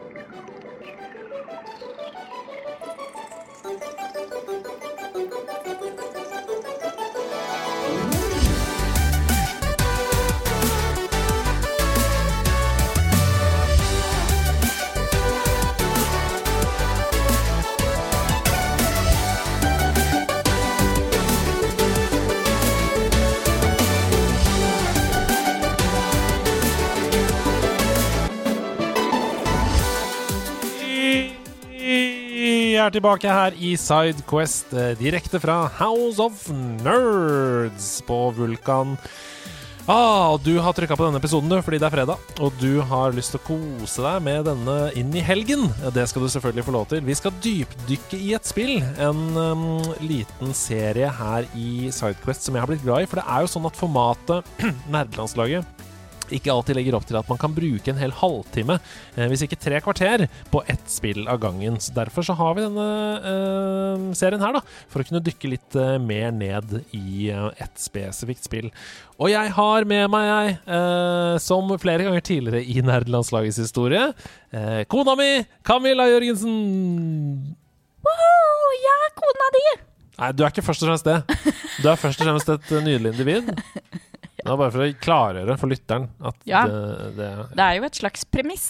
Thank you. Er tilbake her i Sidequest, eh, direkte fra House of Nerds på Vulkan. Ah, du har trykka på denne episoden du, fordi det er fredag, og du har lyst til å kose deg med denne inn i helgen. Det skal du selvfølgelig få lov til. Vi skal dypdykke i et spill. En um, liten serie her i Sidequest som jeg har blitt glad i. For det er jo sånn at formatet Nerdelandslaget ikke alltid legger opp til at man kan bruke en hel halvtime, eh, hvis ikke tre kvarter, på ett spill av gangen. Så Derfor så har vi denne eh, serien her, da, for å kunne dykke litt eh, mer ned i ett spesifikt spill. Og jeg har med meg, jeg, som flere ganger tidligere i nerdelandslagets historie, kona mi, Camilla Jørgensen. Wow, jeg er kona di! Nei, du er ikke først og fremst det. Du er først og fremst et nydelig individ. Det var bare for å klargjøre for lytteren at Ja. det, det Det er jo et slags premiss.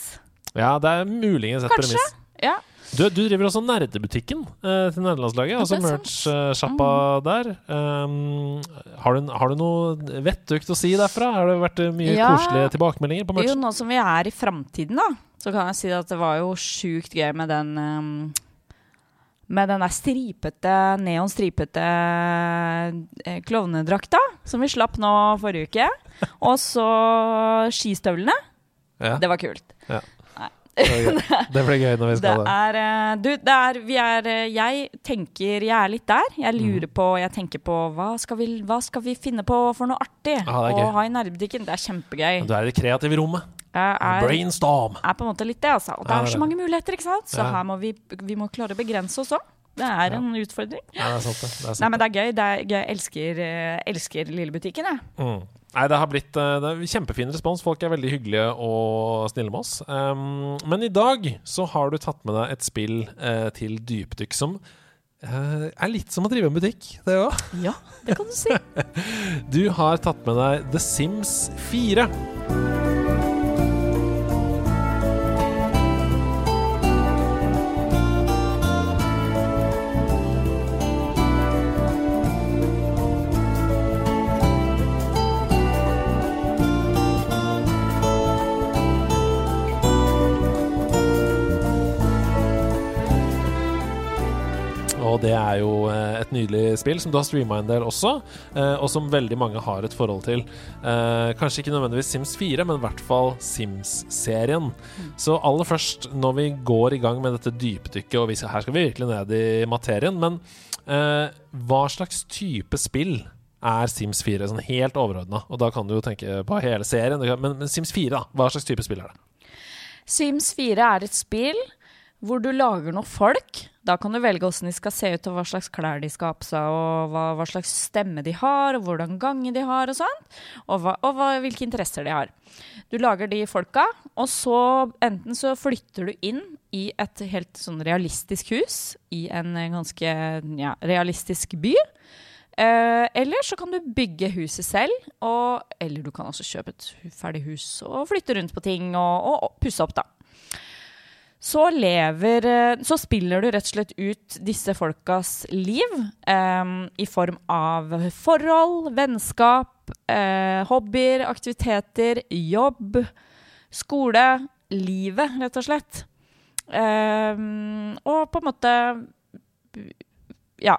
Ja, det er muligens et Kanskje. premiss. Ja. Du, du driver også nerdebutikken eh, til nederlandslaget. Altså er merch-sjappa der. Um, har, du, har du noe vettugt å si derfra? Har det vært eh, mye Ja. koselige tilbakemeldinger på merch? Jo, nå som vi er i framtiden, da, så kan jeg si at det var jo sjukt gøy med den um, Med den der stripete, neonstripete eh, klovnedrakta som vi slapp nå forrige uke. Og så skistøvlene. Ja, Det var kult. gøy. det blir gøy når vi skal det. er eh, Du, det er Vi er eh, Jeg tenker Jeg er litt der. Jeg Mhm. lurer på Jeg tenker på hva skal vi, hva skal vi finne på for noe artig gøy. å ha i nærbutikken? Det er kjempegøy. Du er i det kreative rommet. Er, Brainstorm. er på en måte litt det, altså. Og det er så mange muligheter, ikke sant? Så her må vi, vi må klare å begrense oss òg. Det er Ja. en utfordring. Ja, det er sant, det. det, er sant Nei, men det er gøy. Det er, jeg elsker, eh, elsker Lillebutikken, jeg. Mm. Nei, det har blitt eh, det kjempefin respons. Folk er veldig hyggelige og snille med oss. Um, men i dag så har du tatt med deg et spill uh, til dypdykk som uh, er litt som å drive en butikk, det òg. Ja, det kan du si. Du har tatt med deg The Sims 4. nydelig spill som du har streama en del også, eh, og som veldig mange har et forhold til. Eh, kanskje ikke nødvendigvis Sims 4, men i hvert fall Sims-serien. Så aller først, når vi går i gang med dette dypdykket, og vi skal, her skal vi virkelig ned i materien, men eh, hva slags type spill er Sims 4, sånn helt overordna? Og da kan du jo tenke på hele serien, men, men Sims 4, da? Hva slags type spill er det? Sims 4 er et spill hvor du lager noen folk. Da kan du velge hvordan de skal se ut, og hva slags klær de skal ha på seg, og hva, hva slags stemme de har, og hvordan gange de har, og sånn. Og, hva, og hva, hvilke interesser de har. Du lager de folka, og så enten så flytter du inn i et helt sånn realistisk hus i en ganske ja, realistisk by. Eh, eller så kan du bygge huset selv, og, eller du kan også kjøpe et ferdig hus og flytte rundt på ting og, og, og pusse opp, da. Så lever eh, Så spiller du rett og slett ut disse folkas liv um, i form av forhold, vennskap, uh, hobbyer, aktiviteter, jobb, skole. Livet, rett og slett. Um, og på en måte Ja.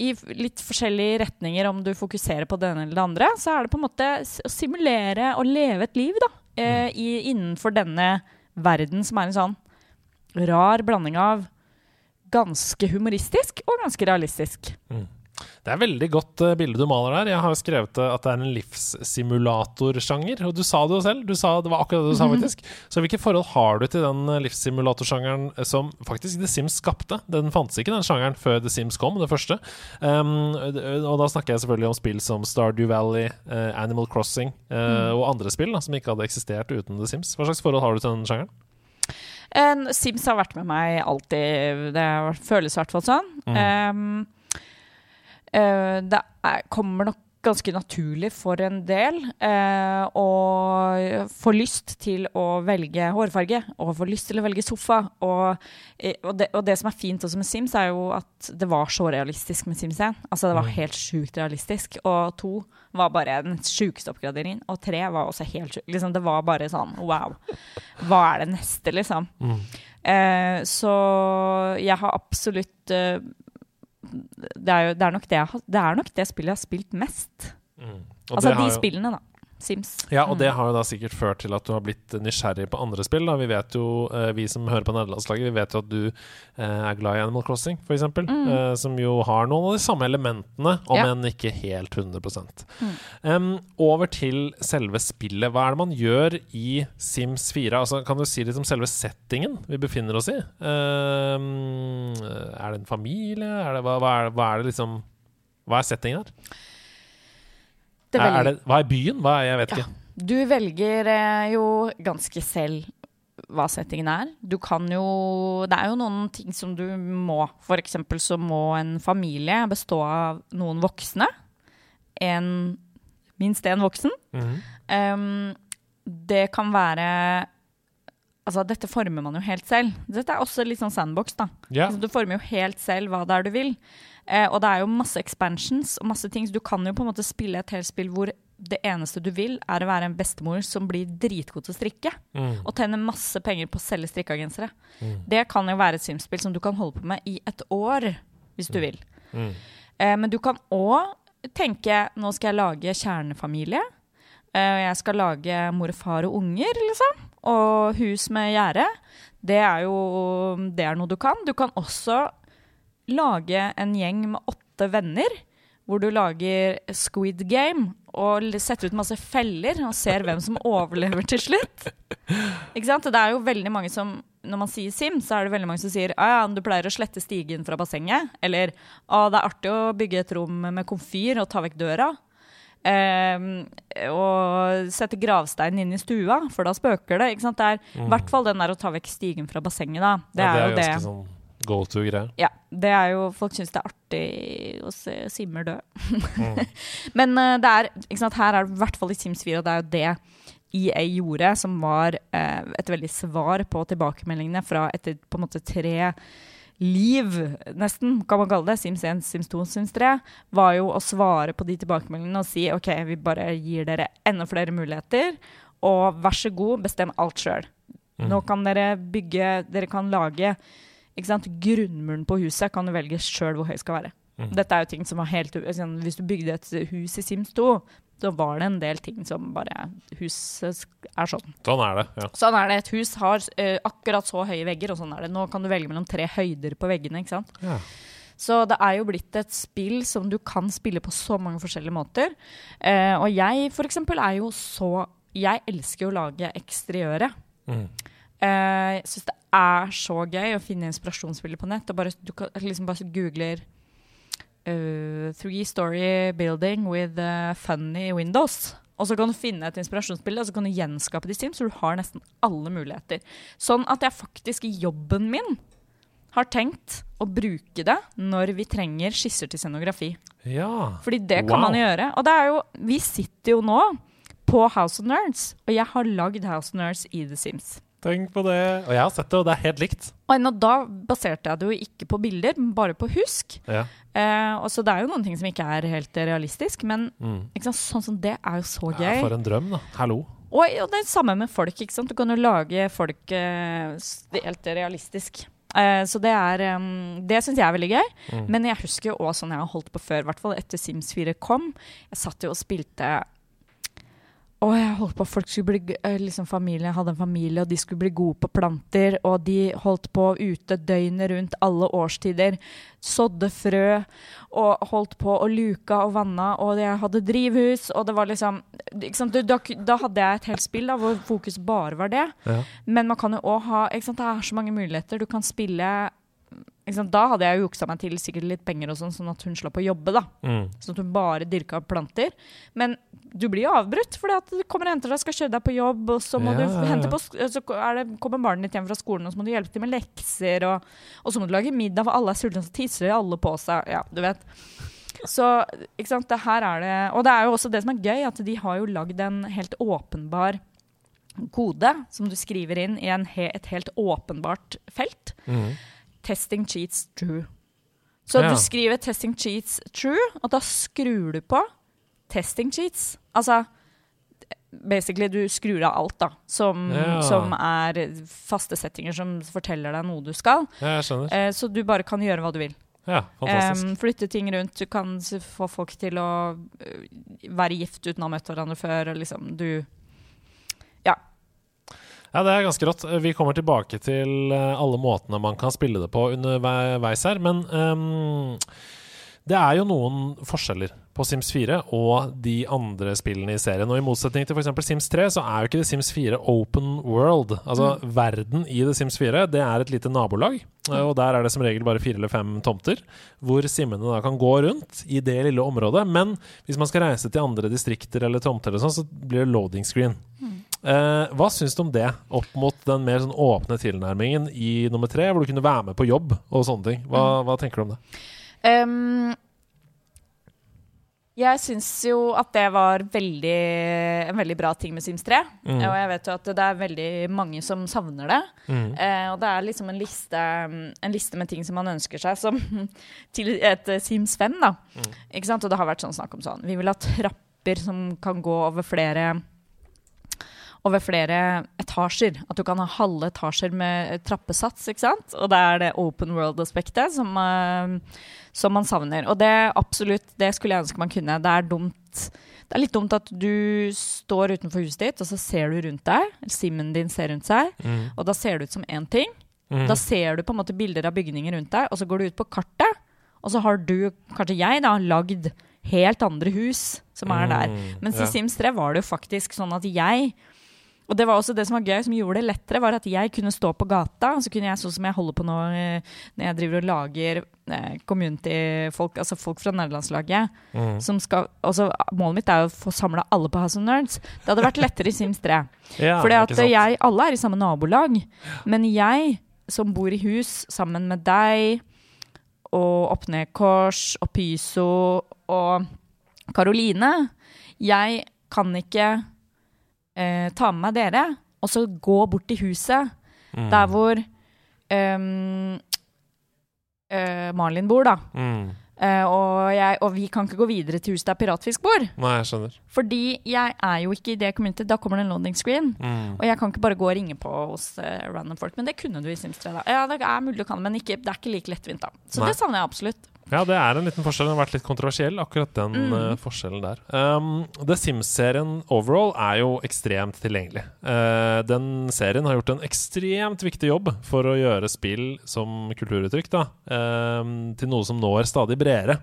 I litt forskjellige retninger, om du fokuserer på det ene eller det andre, så er det på en måte å simulere å leve et liv, da. Uh, i, innenfor denne verden som er en sånn rar blanding av ganske humoristisk og ganske realistisk. Det er veldig godt eh, bilde du maler der. Jeg har jo skrevet eh, at det er en livssimulatorsjanger. Og du sa det jo selv. Du sa, det var akkurat det du sa, faktisk. Så hvilke forhold har du til den eh, livssimulatorsjangeren som faktisk The Sims skapte? Den fantes ikke, den sjangeren, før The Sims kom, det første. Um, og da snakker jeg selvfølgelig om spill som Stardew Valley, Animal Crossing eh, og andre spill da, som ikke hadde eksistert uten The Sims. Hva slags forhold har du til den sjangeren? Sims har vært med meg alltid. Det føles i hvert fall sånn. Um, eh, det er, kommer nok ganske naturlig for en del eh, å få lyst til å velge hårfarge, og få lyst til å velge sofa. Og, eh, og, det, og det som er fint også med Sims, er jo at det var så realistisk med Sims 1. Altså det var Mm. helt sjukt realistisk. Og to var bare den sjukeste oppgraderingen. Og tre var også helt sjukt. Liksom, det var bare sånn wow. Hva er det neste, liksom? Mm. Eh, så jeg har absolutt eh, det, er jo, det, er nok det, jeg det er nok det spillet jeg har spilt mest. Mm. Altså de spillene, da. Sims. Ja, og det Mm. har jo da sikkert ført til at du har blitt nysgjerrig på andre spill. Da. Vi vet jo, eh, vi som hører på nederlandslaget, vi vet jo at du eh, er glad i Animal Crossing, f.eks. Mm. Eh, som jo har noen av de samme elementene, om Ja. enn ikke helt 100 Mm. um, Over til selve spillet. Hva er det man gjør i Sims 4? Altså, kan du si litt om selve settingen vi befinner oss i? Um, er det en familie? Er det, hva, hva, er, hva er det liksom Hva er settingen her? Det Er, er det, hva er byen? Hva er, jeg vet Ja. ikke. Du velger eh, jo ganske selv hva settingen er. Du kan jo Det er jo noen ting som du må. For eksempel så må en familie bestå av noen voksne. En Minst én voksen. Mhm. Um, det kan være Altså, dette former man jo helt selv. Dette er også litt sånn sandbox, da. Yeah. Altså, du former jo helt selv hva det er du vil. Eh, og det er jo masse expansions og masse ting, så du kan jo på en måte spille et helt spill hvor det eneste du vil, er å være en bestemor som blir dritgod til å strikke. Mm. Og tjener masse penger på å selge strikkagensere. Mm. Det kan jo være et Sims-spill som du kan holde på med i et år, hvis du vil. Mm. Eh, men du kan òg tenke nå skal jeg lage kjernefamilie. Eh, jeg skal lage mor og far og unger, liksom. Og hus med gjerde. Det er jo det er noe du kan. Du kan også lage en gjeng med åtte venner. Hvor du lager Squid Game og setter ut masse feller og ser hvem som overlever til slutt. Ikke sant? Det er jo veldig mange som Når man sier Sim, så er det veldig mange som sier ah, ja, du pleier å slette stigen fra bassenget. Eller ah, det er artig å bygge et rom med komfyr og ta vekk døra. Ehm, og sette gravstein inn i stua, for da spøker det. Ikke sant? Det er i hvert fall den der å ta vekk stigen fra bassenget, da. Det ja, det er jo det. sånn go to-greie. Ja, det er jo Folk syns det er artig å se simmer dø. Mm. Men uh, det er ikke sant, her er det i hvert fall i Sims 4, og det er jo det EA gjorde, som var uh, et veldig svar på tilbakemeldingene fra etter på en måte tre liv, nesten, kan man kalle det, Sims 1, Sims 2, Sims 3, var jo å svare på de tilbakemeldingene og si OK, vi bare gir dere enda flere muligheter, og vær så god, bestem alt sjøl. Mm. Nå kan dere bygge Dere kan lage? Grunnmuren på huset kan du velge sjøl hvor høy skal være. Mm. Dette er jo ting som var helt sånn, Hvis du bygde et hus i Sims 2, så var det en del ting som bare Huset er sånn. Sånn er det. ja. Sånn er det. Et hus har eh, akkurat så høye vegger, og sånn er det. Nå kan du velge mellom tre høyder på veggene. ikke sant? Ja. Så det er jo blitt et spill som du kan spille på så mange forskjellige måter. Uh, og jeg for eksempel er jo så Jeg elsker jo å lage eksteriøret. Mm. Eh, jeg syns det er så gøy å finne inspirasjonsbilder på nett. Og bare, du kan liksom bare googler uh, 'Three story building with uh, funny windows'. Og så kan du finne et inspirasjonsbilde og så kan du gjenskape det i Steam, så du har nesten alle muligheter. Sånn at jeg faktisk i jobben min har tenkt å bruke det når vi trenger skisser til scenografi. ja. Fordi det kan Wow. man gjøre. Og det er jo Vi sitter jo nå på House of Nerds, og jeg har lagd House of Nerds i The Sims. Tenk på det. Og jeg har sett det, og det er helt likt. Og ennå da baserte jeg det jo ikke på bilder, men bare på husk. Ja. Eh, og så det er jo noen ting som ikke er helt realistisk, men Mm. sant? sånn som det er jo så gøy. ja. For en drøm, da. Hallo. Og, og det er det samme med folk. ikke sant? Du kan jo lage folk eh, helt realistisk. Eh, så det er um, Det syns jeg er veldig gøy. Mm. Men jeg husker jo også sånn jeg har holdt på før, i hvert fall etter Sims 4 kom. Jeg satt jo og spilte og jeg holdt på Folk skulle bli eh, liksom familien hadde en familie, og de skulle bli gode på planter. Og de holdt på ute døgnet rundt alle årstider. Sådde frø og holdt på og luka og vanna. Og jeg hadde drivhus, og det var liksom? Da, da hadde jeg et helt spill da, hvor fokus bare var det. Ja. Men man kan jo òg ha? Det er så mange muligheter. Du kan spille sant? Da hadde jeg juksa meg til sikkert litt penger, og sånn, sånn at hun slapp å jobbe. da. Mm. Sånn at hun bare dyrka planter. Men du blir jo avbrutt, at det kommer og henter deg, skal kjøre deg på jobb, og så må Ja, du på, så er det, kommer barnet ditt hjem fra skolen, og så må du hjelpe til med lekser, og, og så må du lage middag, for alle er sultne, så tisser alle på seg. Ja, du vet. Så ikke sant, det her er det Og det er jo også det som er gøy, at de har jo lagd en helt åpenbar kode som du skriver inn i en he, et helt åpenbart felt. Mm. Testing cheats true. Så Ja. du skriver 'testing cheats true', og da skrur du på 'testing cheats'. Altså basically du skrur av alt, da, som, Ja. som er faste settinger som forteller deg noe du skal. Ja. Eh, så du bare kan gjøre hva du vil. Ja, fantastisk. Flytte ting rundt. Du kan få folk til å øh, være gift uten å ha møtt hverandre før. Og liksom, du Ja, det er ganske rått. Vi kommer tilbake til eh, alle måtene man kan spille det på underveis her, men um, det er jo noen forskjeller på Sims 4 og de andre spillene i serien. Og i motsetning til f.eks. Sims 3, så er jo ikke The Sims 4 open world. Altså verden i The Sims 4, det er et lite nabolag. eh, Og der er det som regel bare fire eller fem tomter, hvor simmene da kan gå rundt i det lille området. Men hvis man skal reise til andre distrikter eller tomter, eller sånn, så blir det loading screen. Eh, hva syns du om det, opp mot den mer sånn åpne tilnærmingen i nummer tre, hvor du kunne være med på jobb og sånne ting? Hva, hva tenker du om det? Um, Jeg syns jo at det var veldig, en veldig bra ting med Sims 3. Mm. Og jeg vet jo at det er veldig mange som savner det. Mm. Eh, og det er liksom en liste, en liste med ting som man ønsker seg som, til et Sims 5. Da. Mm. Ikke sant? Og det har vært sånn snakk om sånn. Vi vil ha trapper som kan gå over flere over flere etasjer. At du kan ha halve etasjer med trappesats. ikke sant? Og det er det open world-aspektet som, eh, som man savner. Og det absolutt, det skulle jeg ønske man kunne. Det er dumt. Det er litt dumt at du står utenfor huset ditt, og så ser du rundt deg. Simmen din ser rundt seg, Mm. og da ser det ut som én ting. Mm. Da ser du på en måte bilder av bygninger rundt deg, og så går du ut på kartet, og så har du, kanskje jeg, da, lagd helt andre hus som er der. Mm, Mens ja. i Sims 3 var det jo faktisk sånn at jeg og det var også det som var gøy, som gjorde det lettere, var at jeg kunne stå på gata, og så kunne jeg, sånn som jeg holder på nå eh, når jeg driver og lager eh, community-folk, altså folk fra nederlandslaget, Mm. som skal også, Målet mitt er å få samla alle på House of Nerds. Det hadde vært lettere i Sims 3. Ja, Fordi at jeg, alle er i samme nabolag, men jeg som bor i hus sammen med deg og Oppnedkors og Pyso og Karoline, jeg kan ikke eh, ta med meg dere og så gå bort til huset Mm. der hvor um, uh, Malin bor, da. Mm. Uh, og, jeg, og vi kan ikke gå videre til huset der Piratfisk bor. Nei, jeg skjønner. Fordi jeg er jo ikke i det community. Da kommer det en loading screen. Mm. Og jeg kan ikke bare gå og ringe på hos uh, random folk. Men det kunne du i Sims 3. Da. Ja, det er mulig du kan, men ikke, det er ikke like lettvint, da. Så Nei. det savner jeg absolutt. Ja, det er en liten forskjell. Den har vært litt kontroversiell, akkurat den Mm. uh, forskjellen der. Um, The Sims-serien overall er jo ekstremt tilgjengelig. Uh, den serien har gjort en ekstremt viktig jobb for å gjøre spill som kulturuttrykk da, um, til noe som når stadig bredere.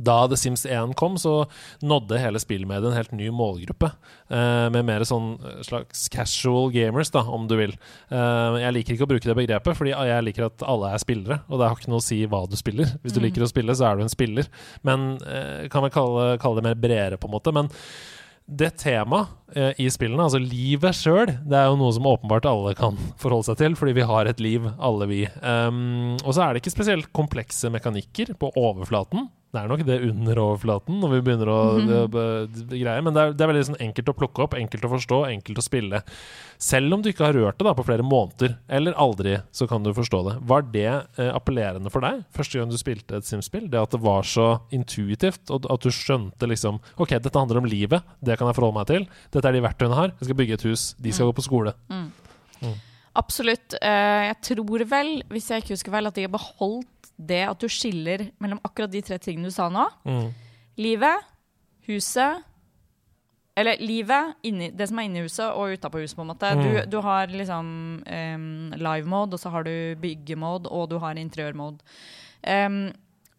Da The Sims 1 kom, så nådde hele spillmediet en helt ny målgruppe. eh, med mer sånn slags casual gamers, da, om du vil. Eh, jeg liker ikke å bruke det begrepet, fordi jeg liker at alle er spillere. Og det har ikke noe å si hva du spiller. Hvis du Mm. liker å spille, så er du en spiller. Men eh, kan vel kalle, kalle det mer bredere, på en måte. Men det temaet eh, i spillene, altså livet sjøl, det er jo noe som åpenbart alle kan forholde seg til, fordi vi har et liv, alle vi. Um, og så er det ikke spesielt komplekse mekanikker på overflaten. Det er nok det under overflaten når vi begynner å mm b- greie, men det er, det er veldig sånn enkelt å plukke opp, enkelt å forstå, enkelt å spille. Selv om du ikke har rørt det da på flere måneder, eller aldri, så kan du forstå det. Var det eh, appellerende for deg første gang du spilte et Sims-spill? Det at det var så intuitivt, og at du skjønte liksom Ok, dette handler om livet, det kan jeg forholde meg til. Dette er de verktøyene jeg har. Jeg skal bygge et hus. De skal gå på skole. Absolutt. Eh, jeg tror vel, hvis jeg ikke husker vel, at de har beholdt det at du skiller mellom akkurat de tre tingene du sa nå. Mm. Livet, huset Eller livet, inni, det som er inni huset og utapå huset, på en måte. Du, Mm. du har liksom um, live mode, og så har du byggemode, og du har interiørmode. Um,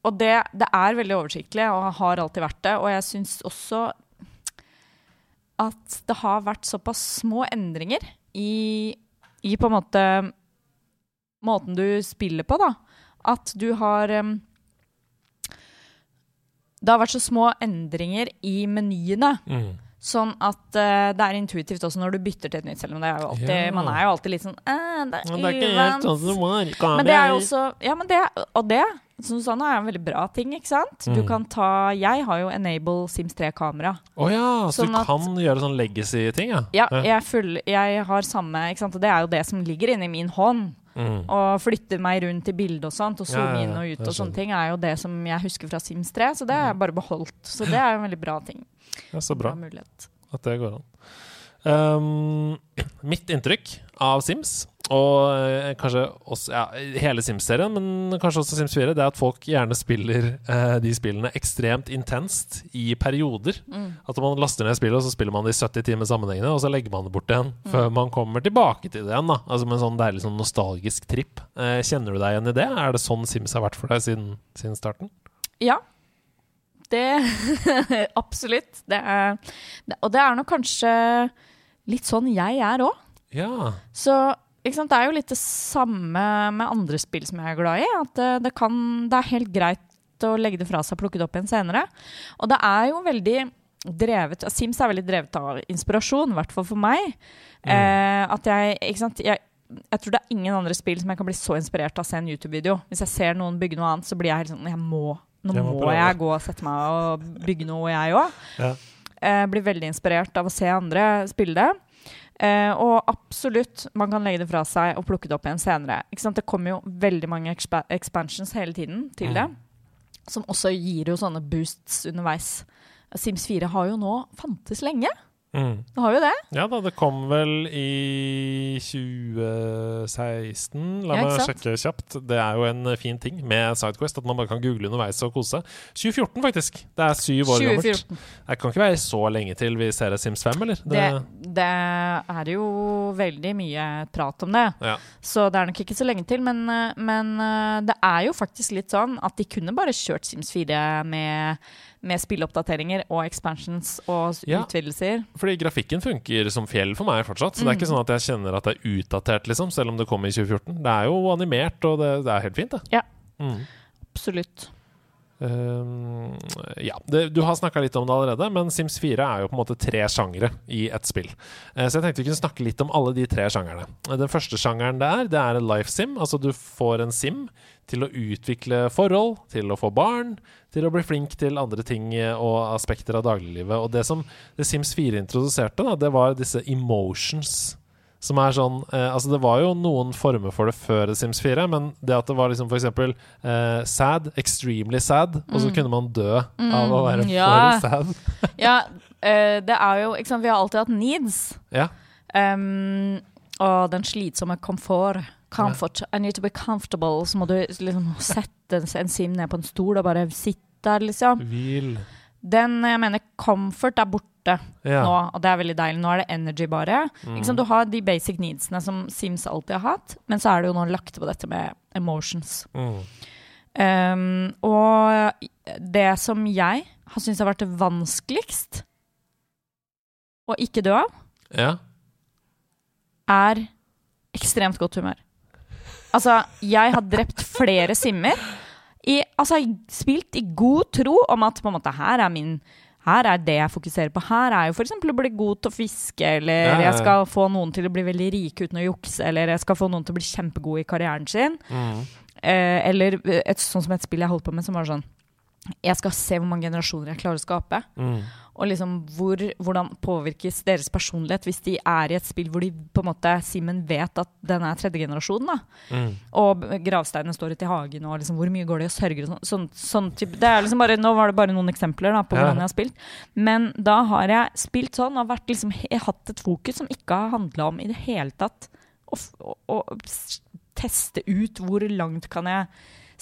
og det, det er veldig oversiktlig, og har alltid vært det. Og jeg syns også at det har vært såpass små endringer i, i på en måte måten du spiller på, da. At du har um, Det har vært så små endringer i menyene. Mm. Sånn at uh, det er intuitivt også når du bytter til et nytt, selv om det er alltid, Ja. man er jo alltid litt sånn «Eh, Det er, Men det er ikke helt sånn det var. Men det er jo også Ja, men det, og det, som du sa nå, er en veldig bra ting, ikke sant? Du Mm. kan ta Jeg har jo Enable Sims 3-kamera. Å ja, så Sånn du at- kan gjøre sånn legacy-ting, ja? Ja, jeg, full, jeg har samme, ikke sant? Og det er jo det som ligger inni min hånd. Mm. Og flytte meg rundt i bildet og sånt, og zoome ja, inn og ut og sånne ting, er jo det som jeg husker fra Sims 3. Så det har jeg bare beholdt. Så det er en veldig bra ting. ja, så bra mulighet. at det går an. Um, mitt inntrykk av Sims, og eh, kanskje også ja, hele Sims-serien, men kanskje også Sims 4, det er at folk gjerne spiller eh, de spillene ekstremt intenst i perioder. Mm. At man laster ned spillet, og så spiller man det i 70 timer sammenhengende, og så legger man det bort igjen Mm. før man kommer tilbake til det igjen. da Altså Med en sånn deilig sånn nostalgisk tripp. Eh, kjenner du deg igjen i det? Er det sånn Sims har vært for deg siden, siden starten? Ja. Det Absolutt. Det er, det, og det er nok kanskje litt sånn jeg er òg. Ja. Så sant? det er jo litt det samme med andre spill som jeg er glad i. At det, det, kan, det er helt greit å legge det fra seg og plukke det opp igjen senere. Og det er jo veldig drevet Sims er veldig drevet av inspirasjon, i hvert fall for meg. Eh, at jeg Ikke sant. Jeg, jeg tror det er ingen andre spill som jeg kan bli så inspirert av å se en YouTube-video. Hvis jeg ser noen bygge noe annet, så blir jeg helt sånn Jeg må, nå Jeg må må, jeg gå og sette meg og bygge noe, jeg òg. Ja. Eh, blir veldig inspirert av å se andre spille det. Eh, og absolutt, man kan legge det fra seg og plukke det opp igjen senere. Det kommer jo veldig mange expa expansions hele tiden til Mm. det, som også gir jo sånne boosts underveis. Sims 4 har jo nå fantes lenge. Mm. Det har jo det. Ja da, det kom vel i 2016. La Ja, meg sjekke kjapt. Det er jo en fin ting med Sidequest, at man bare kan google underveis og kose seg. 2014, faktisk. Det er syv år gammelt. Det kan ikke være så lenge til vi ser Sims 5, eller? Det, det er jo veldig mye prat om det. ja. Så det er nok ikke så lenge til, men, men eh, det er jo faktisk litt sånn at de kunne bare kjørt Sims 4 med, med spilleoppdateringer og expansions og Ja. utvidelser. Fordi grafikken funker som fjell for meg fortsatt. Så det er Mm. ikke sånn at jeg kjenner at det er utdatert, liksom, selv om det kom i 2014. Det er jo animert, og det, det er helt fint, det. Ja. Mm. Absolutt. Ehm, ja, det, Du har snakka litt om det allerede, men Sims 4 er jo på en måte tre sjangere i ett spill. Uh, så jeg tenkte vi kunne snakke litt om alle de tre sjangerne. Eh, Den første sjangeren det er, det er life sim. Altså du får en sim til å utvikle forhold, til å få barn, til å bli flink til andre ting og aspekter av dagliglivet. Og det som det Sims 4 introduserte, da, det var disse emotions. Som er sånn eh, Altså, det var jo noen former for det før The Sims 4, men det at det var liksom for eksempel eh, sad, extremely sad, og så Mm. kunne man dø av å være Mm, ja. for sad. Ja, eh, det er jo ikke sant, Vi har alltid hatt needs. Ja. Um, og den slitsomme komfort. Comfort. I need to be comfortable. Så må du liksom sette en, en sim ned på en stol og bare sitte der, liksom. Hvil. Den jeg mener comfort er borte Ja. nå, og det er veldig deilig. Nå er det energy, bare. Mm. Du har de basic needsene som Sims alltid har hatt, men så er det jo nå lagt på dette med emotions. Mm. Um, og det som jeg har syntes har vært det vanskeligst å ikke dø av, Ja. er ekstremt godt humør. Altså, jeg har drept flere simmer. I, altså, spilt i god tro om at på en måte, her er min her er det jeg fokuserer på. Her er jo f.eks. å bli god til å fiske, eller Ja, ja, jeg skal få noen til å bli veldig rike uten å jukse, eller jeg skal få noen til å bli kjempegode i karrieren sin. Mm. Eh, eller et, sånn som et spill jeg holdt på med, som var sånn Jeg skal se hvor mange generasjoner jeg klarer å skape. Mm. Og liksom hvor, hvordan påvirkes deres personlighet hvis de er i et spill hvor de på en måte Simen vet at den er tredje generasjon, da. Mm. Og gravsteinene står ute i hagen, og liksom hvor mye går sånn. sånn, sånn type. Det er liksom bare, nå var det bare noen eksempler da, på Ja. hvordan jeg har spilt. Men da har jeg spilt sånn og vært liksom, jeg har hatt et fokus som ikke har handla om i det hele tatt å, å, å teste ut hvor langt kan jeg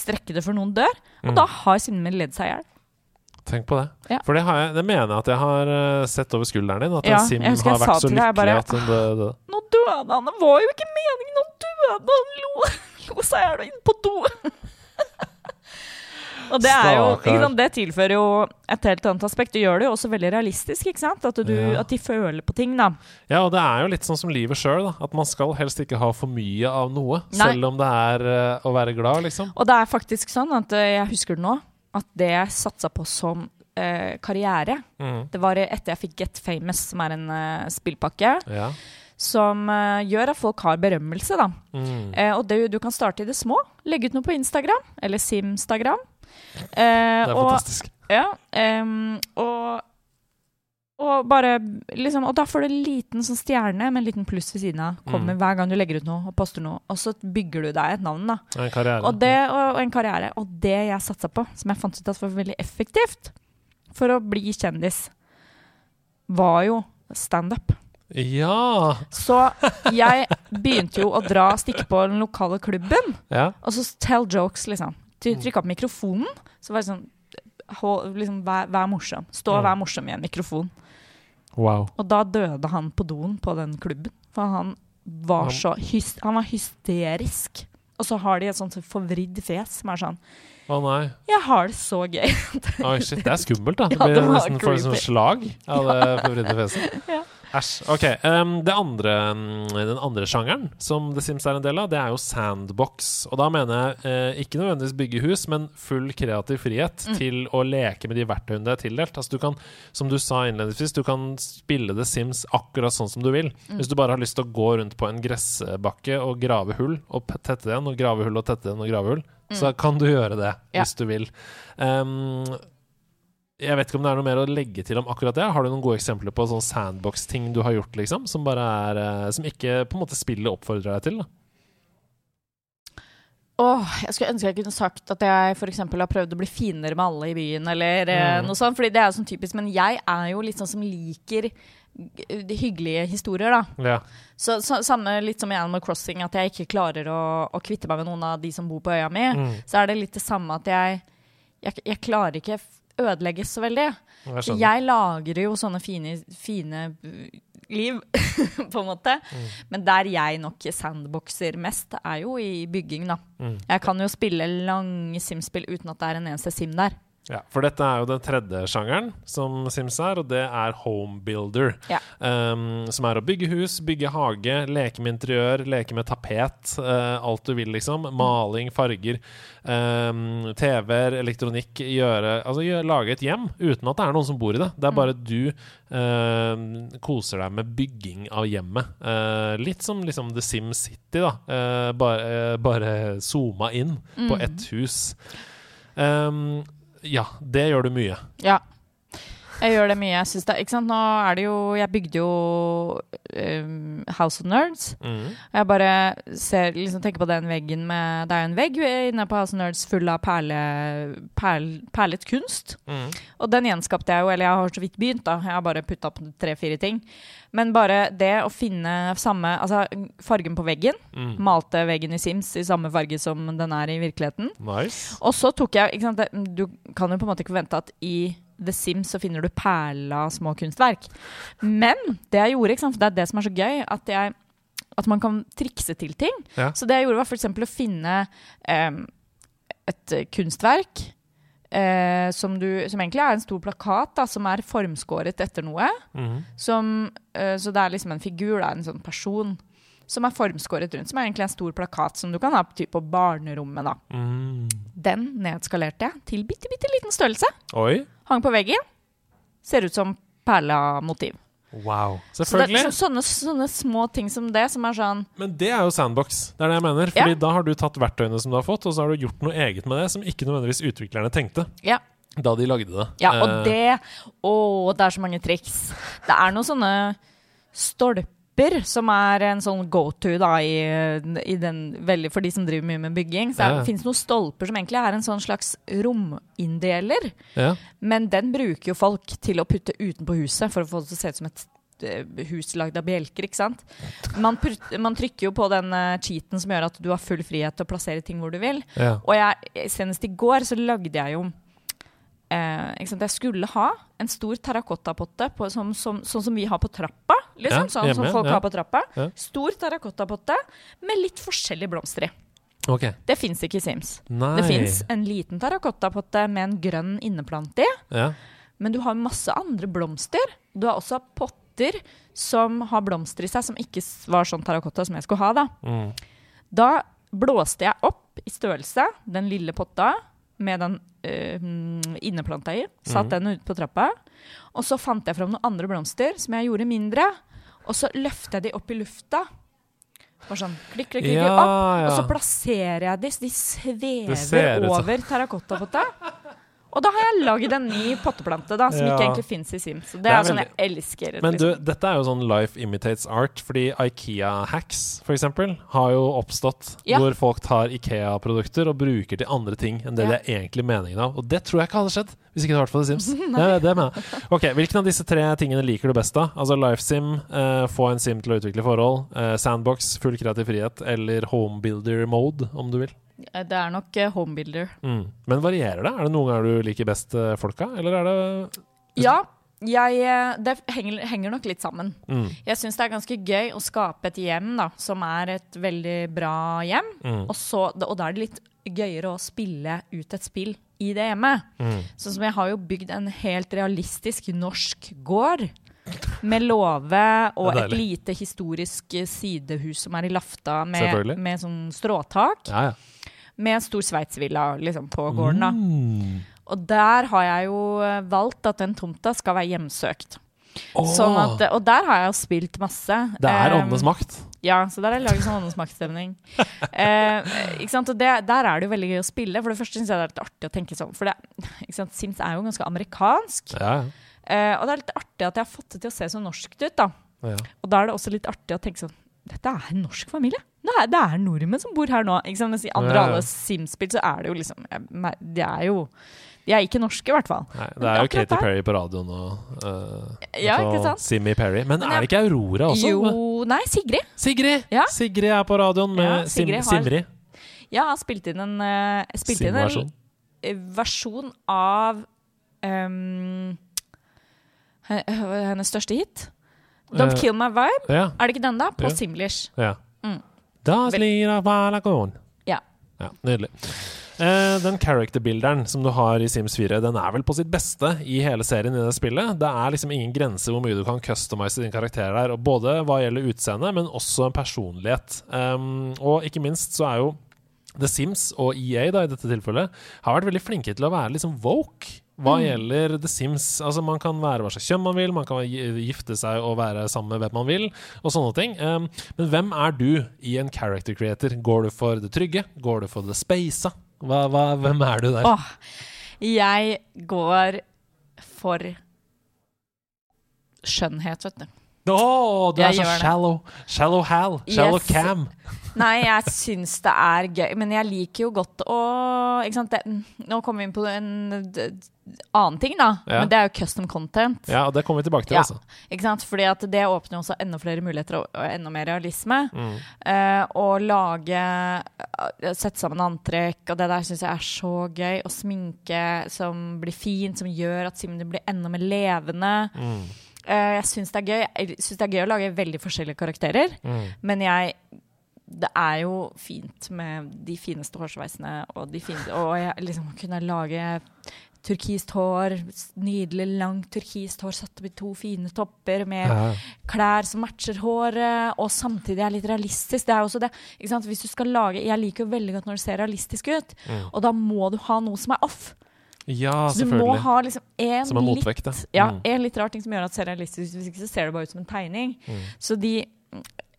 strekke det før noen dør. Og Mm. da har Simen min ledd seg i hjel. Tenk på det. Ja. For det, har jeg, det mener jeg at jeg har eh, sett over skulderen din. At Ja, sim har vært så lykkelig bare, at hun døde. Nå døde han! Det var jo ikke meningen! Nå døde han! Lo, lo seg i hjel og inn på do! Og det, er jo, ikke sant, det tilfører jo et helt annet aspekt. Det gjør det jo også veldig realistisk, ikke sant? At, du, Ja. at de føler på ting, da. Ja, og det er jo litt sånn som livet sjøl, at man skal helst ikke ha for mye av noe. Nei. Selv om det er uh, å være glad, liksom. Og det er faktisk sånn at uh, jeg husker det nå, at det jeg satsa på som uh, karriere, Mm. det var etter jeg fikk Get Famous, som er en spillpakke, Ja. som uh, gjør at folk har berømmelse, da. Mm. Uh, og det, du kan starte i det små. Legge ut noe på Instagram, eller Simstagram. Eh, Det er og, fantastisk. Ja, um, og, og bare liksom Og da får du en liten sånn stjerne med en liten pluss ved siden av. Kommer Mm. hver gang du legger ut noe og poster noe. Og så bygger du deg et navn, da. En karriere. Og, det, og, og en karriere. Og det jeg satsa på, som jeg fant ut at var veldig effektivt for å bli kjendis, var jo standup. Ja! Så jeg begynte jo å dra, stikke på den lokale klubben, ja. og så tell jokes, liksom. Ty- på opp mikrofonen. Så var det sånn hold, liksom, vær, vær morsom. Stå og Mm. vær morsom i en mikrofon. Wow. Og da døde han på doen på den klubben. For han var så Han var hysterisk. Og så har de et sånt forvridd fjes som er sånn Å nei. Jeg har det så gøy. Oi, shit, det er skummelt, da. Det Ja, blir det var nesten for sånn slag av det forvridde fjeset. Ja. Æsj. Ok. Um, det andre, mm, den andre sjangeren som The Sims er en del av, det er jo sandbox. Og da mener jeg eh, ikke nødvendigvis bygge hus, men full kreativ frihet Mm. til å leke med de verktøyene det er tildelt. Altså du kan, som du sa innledningsvis, du kan spille The Sims akkurat sånn som du vil. Mm. Hvis du bare har lyst til å gå rundt på en gressbakke og grave hull, og tette det igjen, og grave hull og tette igjen, og grave hull, så kan du gjøre det Mm. Ja. hvis du vil. Um, jeg vet ikke om det er noe mer å legge til om akkurat det. Har du noen gode eksempler på sånn sandbox-ting du har gjort, liksom? Som bare er eh, Som ikke på en måte spillet oppfordrer deg til? da Åh, jeg skulle ønske jeg kunne sagt at jeg eksempel har prøvd å bli finere med alle i byen, eller Mm. noe sånt, fordi det er jo sånn typisk. Men jeg er jo litt sånn som liker hyggelige historier, da. Ja. Så, så Samme litt som i Animal Crossing, at jeg ikke klarer å, å kvitte meg med noen av de som bor på øya mi. Mm. Så er det litt det samme at jeg, jeg, jeg klarer ikke ødelegges så veldig. Jeg jeg lagrer jo sånne fine, fine uh, liv, på en måte. Mm. Men der jeg nok sandboxer mest, er jo i bygging, da. Mm. Jeg kan jo spille lange Sim-spill uten at det er en eneste Sim der. Ja, for dette er jo den tredje sjangeren som Sims er, og det er homebuilder. Ja. Um, som er å bygge hus, bygge hage, leke med interiør, leke med tapet. Uh, alt du vil, liksom. Maling, farger, um, TV-er, elektronikk. Gjøre, altså gjøre, lage et hjem uten at det er noen som bor i det. Det er bare du uh, koser deg med bygging av hjemmet. Uh, litt som liksom The Sim City, da. Eh, bare, bare zooma inn på ett hus. Um, ja, det gjør du mye. Ja. Jeg gjør det mye. Jeg det, ikke sant? Nå er det jo Jeg bygde jo um, House of Nerds. Mm. Og jeg bare ser, liksom tenker på den veggen med Det er jo en vegg inne på House of Nerds full av perle, perl, perlet kunst. Mm. Og den gjenskapte jeg jo, eller jeg har så vidt begynt, da. Jeg har bare putta opp tre-fire ting. Men bare det å finne samme Altså fargen på veggen. Mm. Malte veggen i Sims i samme farge som den er i virkeligheten. Nice. Og så tok jeg ikke sant, Du kan jo på en måte ikke forvente at i The Sims så finner du perla små kunstverk. Men det jeg gjorde, sant, det er det som er så gøy, at, jeg, at man kan trikse til ting. Ja. Så det jeg gjorde, var f.eks. å finne um, et kunstverk eh, som, du, som egentlig er en stor plakat, da, som er formskåret etter noe. Mm. Som, eh, så det er liksom en figur, da, en sånn person, som er formskåret rundt. Som er egentlig en stor plakat som du kan ha på, typ, på barnerommet. da. Mm. Den nedskalerte jeg til bitte, bitte liten størrelse. Oi. Hang på veggen. Ser ut som perla-motiv. Wow. Så det er sånne, sånne små ting som det, som er sånn Men det er jo sandbox. Det er det jeg mener. Fordi da har du tatt verktøyene som du har fått, og så har du gjort noe eget med det som ikke nødvendigvis utviklerne tenkte Ja. da de lagde det. ja og Eh, det Å, det er så mange triks. Det er noen sånne stolper som er en sånn go-to da i, i den veldig For de som driver mye med bygging. Så Ja. det finnes noen stolper som egentlig er en sånn slags rominndeler. ja. Men den bruker jo folk til å putte utenpå huset for å få det til å se ut som et eh, hus lagd av bjelker, ikke sant? Man, man trykker jo på den eh, cheaten som gjør at du har full frihet til å plassere ting hvor du vil. ja. Og jeg, senest i går så lagde jeg jo eh? Jeg skulle ha en stor terrakottapotte på- som, som, sånn som vi har på trappa. Liksom, Ja, sånn som folk ja. har på trappa. Ja. Stor terrakottapotte med litt forskjellige blomster i. Okay. Det fins ikke i Sims. Nei. Det fins en liten terrakottapotte med en grønn inneplant i, Ja. men du har masse andre blomster. Du har også potter som har blomster i seg, som ikke var sånn terrakotta som jeg skulle ha. Da Mm. Da blåste jeg opp i størrelse den lille potta med den øh, inneplanta i. Satt mm. den ut på trappa. Og så fant jeg fram noen andre blomster som jeg gjorde mindre. Og så løfter jeg de opp i lufta. Bare sånn klikk, klikk, klikk, Ja, opp. Og så plasserer jeg de, så de svever over terrakottapotta. Og da har jeg lagd en ny potteplante da, som Ja. ikke egentlig fins i Sims. Det, Det er er, sånn jeg elsker. Men du, liksom. dette er jo sånn life imitates art, fordi Ikea-hacks eksempel, har jo oppstått Ja. hvor folk tar Ikea-produkter og bruker til andre ting enn det Ja. det er egentlig meningen av. Og det tror jeg ikke hadde skjedd hvis ikke det hadde vært for The Sims. det, det mener jeg. Ok, Hvilken av disse tre tingene liker du best, da? Altså LifeSim, eh, få en sim til å utvikle forhold, eh, Sandbox, full kreativ frihet, eller Homebuilder mode, om du vil. Det er nok eh, homebuilder. Mm. Men varierer det? Er det noen ganger du liker best eh, folka, eller er det Ja, jeg, eh, det henger, henger nok litt sammen. mm. Jeg syns det er ganske gøy å skape et hjem da, som er et veldig bra hjem. Mm. Og, så, og da er det litt gøyere å spille ut et spill i det hjemmet. Mm. Sånn som jeg har jo bygd en helt realistisk norsk gård. Med låve og et lite historisk eh, sidehus som er i Lafta, med, med sånn stråtak. Ja, ja. Med en stor sveitsvilla liksom, på gården. da. Mm. Og der har jeg jo eh, valgt at den tomta skal være hjemsøkt. Oh. Sånn at, og der har jeg jo spilt masse. det er åndenes makt. Ja, så der har jeg laget sånn åndenes maktstemning. Eh, ikke sant? Og det, der er det jo veldig gøy å spille. For det første syns jeg det er litt artig å tenke sånn. For det, ikke sant? Sims er jo ganske amerikansk. Ja. Eh, og det er litt artig at jeg har fått det til å se så norskt ut. da. ja. Og da er det også litt artig å tenke sånn Dette er en norsk familie. Det er, det er nordmenn som bor her nå. Ikke sant? Mens i andre Ja, ja. alle Sims-spill så er det jo liksom De er jo De er ikke norske, i hvert fall. Nei, det er jo Katy Perry på radioen og uh, Ja, sant? Simmy Perry. Men, Men er det ikke Aurora også? Jo Nei, Sigrid. Sigrid! Ja. Sigrid er på radioen med Sim har- Simri. Ja, har spilt inn en, uh, spilt inn en eh, av um, hennes største hit. Don't Eh, Kill My Vibe. Ja. Er det ikke den, da? På Ja. Simlish. ja. Mm. Ja. Ja, nydelig. Eh, den character-bilderen som du har i Sims 4, den er vel på sitt beste i hele serien i det spillet. Det er liksom ingen grense hvor mye du kan customize din karakter der, både hva gjelder utseende, men også personlighet. Um, og ikke minst så er jo The Sims og EA da, i dette tilfellet har vært veldig flinke til å være liksom woke hva Mm. gjelder The Sims. Altså Man kan være hva slags kjønn man vil, man kan gifte seg og være sammen med hvem man vil, og sånne ting. Um, men hvem er du i en character creator? Går du for det trygge? Går du for det spaisa? Hva, hva, hvem er du der? Åh, jeg går for skjønnhet, vet du. Å, du er Jeg så shallow. Shallow Hal. Shallow Yes. Cam. Nei, jeg syns det er gøy, men jeg liker jo godt å ikke sant? Det, nå kommer vi inn på en annen ting, da. Ja. Men det er jo custom content. Ja, og det kommer vi tilbake til, Ja. altså. Ikke sant? Fordi at det åpner også enda flere muligheter og, og enda mer realisme. Mm. Uh, lage eh, Sette sammen antrekk, og det der syns jeg er så gøy. Og sminke som blir fint, som gjør at Simen blir enda mer levende. Mm. Uh, jeg syns det er gøy Jeg synes det er gøy å lage veldig forskjellige karakterer, Mm. men jeg det er jo fint med de fineste hårsveisene og de fine Og jeg liksom kunne lage turkist hår, nydelig langt turkist hår satt opp i to fine topper med Ja. klær som matcher håret, og samtidig er litt realistisk. Det er også det. Ikke sant? Hvis du skal lage Jeg liker jo veldig godt når det ser realistisk ut, Mm. og da må du ha noe som er off. ja, Så du må ha liksom en Som en litt motvekt, ja. ja, Mm. en litt rar ting som gjør at det ser realistisk ut. Hvis ikke så ser det bare ut som en tegning. Mm. Så de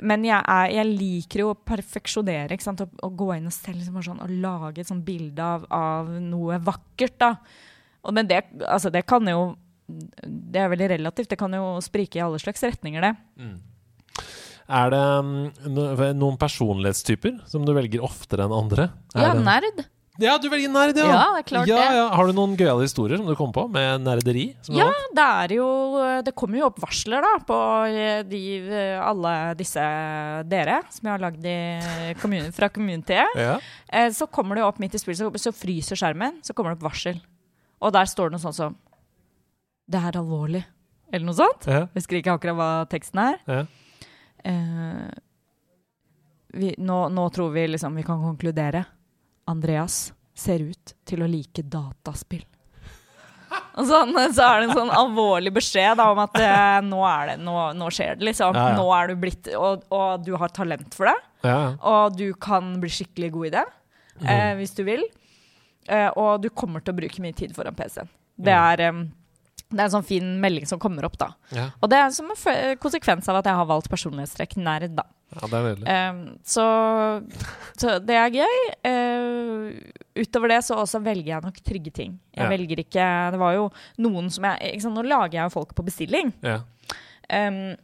Men jeg, er, jeg liker jo å perfeksjonere. Ikke sant? Å, å gå inn og selv, liksom sånn, og lage et sånt bilde av, av noe vakkert. da. Og, men det, altså, det kan jo Det er veldig relativt. Det kan jo sprike i alle slags retninger, det. Mm. Er det mm, noen personlighetstyper som du velger oftere enn andre? Er Ja, det- nerd. Ja, du velger nerd, ja! Ja, det er klart ja, det. Ja. Har du noen gøyale historier som du kom på med nerderi? Som Ja, det er jo Det kommer jo opp varsler da på eh, de, alle disse dere som jeg har lagd kommun- fra communityet. ja. Eh, Så kommer det opp midt i spillet, så, så fryser skjermen, så kommer det opp varsel. Og der står det noe sånt som Det er alvorlig. Eller noe sånt. ja. Jeg husker ikke akkurat hva teksten er. ja. Eh, vi, nå, nå tror vi liksom vi kan konkludere. Andreas ser ut til å like dataspill. Og sånn, så er det en sånn alvorlig beskjed da, om at eh, nå, er det, nå, nå skjer det, liksom. Ja. Nå er du blitt og, og du har talent for det. Ja. Og du kan bli skikkelig god i det, Mm. eh, hvis du vil. Eh, og du kommer til å bruke mye tid foran PC-en. Det Mm. er, em, det er en sånn fin melding som kommer opp, da. Ja. Og det er som en konsekvens av at jeg har valgt personlighetstrekk nerd, da. ja, det er nydelig. Um, så, så det er gøy. Uh, utover det så også velger jeg nok trygge ting. Jeg Ja. velger ikke Det var jo noen som jeg sant, Nå lager jeg jo folk på bestilling. Ja. Em,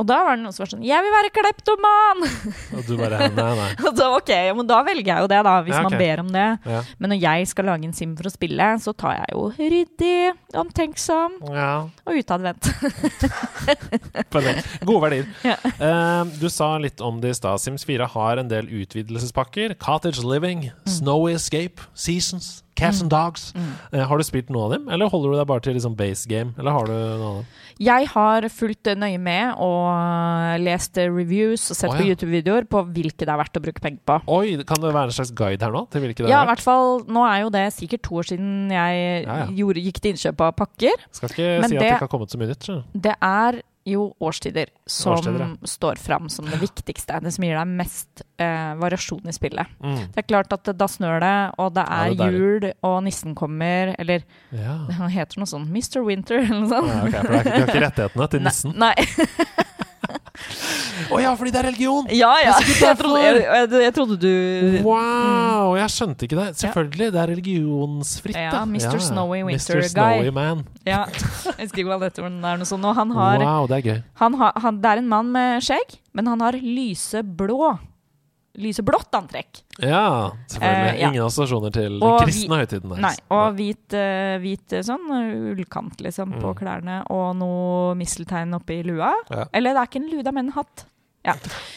og da var det noen som var sånn 'Jeg vil være kleptoman!' Og du bare Nei, nei. Og da, ok, ja, men da velger jeg jo det, da, hvis Ja, okay. man ber om det. Ja. Men når jeg skal lage en sim for å spille, så tar jeg jo ryddig, omtenksom og utadvendt. Gode verdier. Eh, du sa litt om det i stad. Sims 4 har en del utvidelsespakker. Cottage Living, Mm. Snowy Escape, Seasons, Cats and Dogs. Eh, har du spilt noe av dem, eller holder du deg bare til liksom base game? Eller har du noe av dem? Jeg har fulgt nøye med og lest eh, reviews og sett Å, på. YouTube-videoer på hvilke det er verdt å bruke penger på. Oi, kan det være en slags guide her nå? Til hvilke det Ja, i er? hvert fall, nå er jo det sikkert to år siden jeg Ja, ja. Gjorde, gikk til innkjøp av pakker. Skal ikke Men si at det ikke har kommet så mye nytt. Det er jo årstider som Årstider, ja. står fram som det viktigste. Det som gir deg mest eh, variasjon i spillet. Mm. Det er klart at da snør det, og det Ja, er, det er jul, og nissen kommer, eller Ja. han heter noe sånn Mr. Winter, eller noe sånt. Ja, okay, for det er ikke- har ikke rettighetene til Nei- nissen? Nei. Å ja, fordi det er religion! Ja, ja. Jeg trodde, jeg, jeg, jeg trodde du Wow, jeg skjønte ikke det. Selvfølgelig, det er religionsfritt. Ja, Mr. Mr. Snowy Winter Mr. Guy. Snowy Man. Ja, jeg husker ikke hva det er noe sånt. Og han har, Wow, det er gøy. han har han, Det er en mann med skjegg, men han har lyseblå Lyseblått antrekk. Ja, selvfølgelig. Eh, ja. Ingen assosiasjoner til den Og vi- kristne høytiden deres. Nei, og hvit, uh, hvit eh, sånn ullkant liksom på Mm. klærne, og noe misteltein oppi lua. Ja. Eller det er ikke en lue, det er med en hatt. Ja.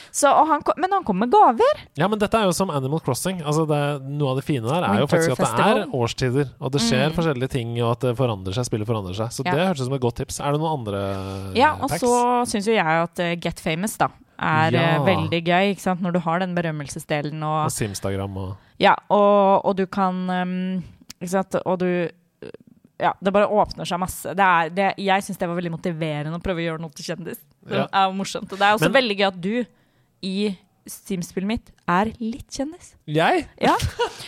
Så, han kom, men han kom med gaver. Ja, men dette er jo som Animal Crossing. Altså det, noe av det fine der er jo faktisk at det er årstider, og det skjer Mm. forskjellige ting, og at det forandrer seg, spillet forandrer seg. Så Ja. det hørtes ut som et godt tips. Er det noen andre Ja, og så syns jo jeg at Get Famous da er Ja. eh, veldig gøy, ikke sant? når du har den berømmelsesdelen og Og Simstagram og Ja, og, og du kan um, Ikke sant, og du Ja, det bare åpner seg masse. Det er, det, jeg syns det var veldig motiverende å prøve å gjøre noe til kjendis. Det Ja. er morsomt. Og det er også Men- veldig gøy at du i Steam-spillet mitt er litt kjendis. Jeg? Ja.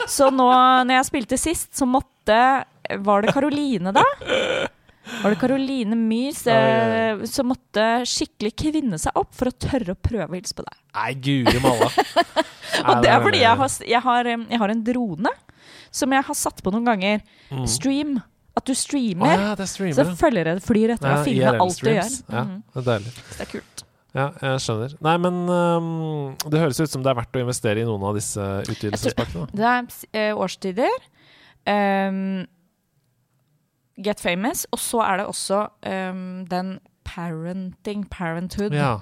Så nå når jeg spilte sist, så måtte Var det Karoline, da? Var det Caroline Myhrs eh, som måtte skikkelig kvinne seg opp for å tørre å prøve å hilse på deg? Nei, guri malla. Og det er fordi jeg har, jeg, har, jeg har en drone som jeg har satt på noen ganger. mm. Stream. At du streamer. streamer. ja, det er så streamer. følger jeg flyr etter ja, å finne filmer alt du gjør. Ja, Mhm. det er deilig. Så det er kult. Ja, jeg skjønner. Nei, men um, det høres ut som det er verdt å investere i noen av disse utvidelsespakkene. Det er uh, årstider. Em, Get famous. Og så er det også um, den parenting, parenthood. Ja.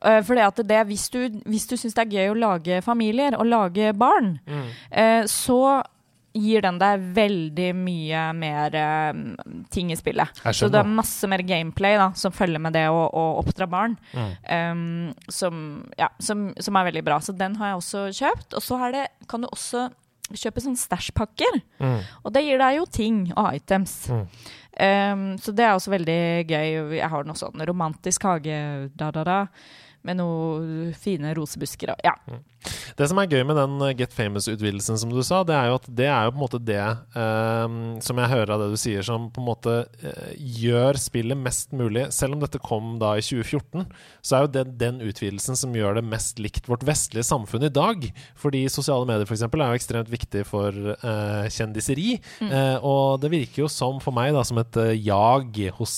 Uh, for det at det, hvis du, hvis du syns det er gøy å lage familier og lage barn, Mm. uh, så gir den deg veldig mye mer eh, ting i spillet. Så det er masse mer gameplay da, som følger med det å, å oppdra barn, Mm. um, som, ja, som, som er veldig bra. Så den har jeg også kjøpt. Og så det, kan du også kjøpe sånne stæsjpakker. Mm. Og det gir deg jo ting og items. Mm. Um, så det er også veldig gøy. Jeg har noe sånn romantisk hage da, da, da, med noen fine rosebusker og ja. Det som er gøy med den uh, Get Famous-utvidelsen, som du sa, det er jo at det er jo på en måte det um, som jeg hører av det du sier, som på en måte uh, gjør spillet mest mulig. Selv om dette kom da i 2014, så er jo det den utvidelsen som gjør det mest likt vårt vestlige samfunn i dag. Fordi sosiale medier f.eks. er jo ekstremt viktig for uh, kjendiseri. Mm. Uh, og det virker jo som for meg da som et jag hos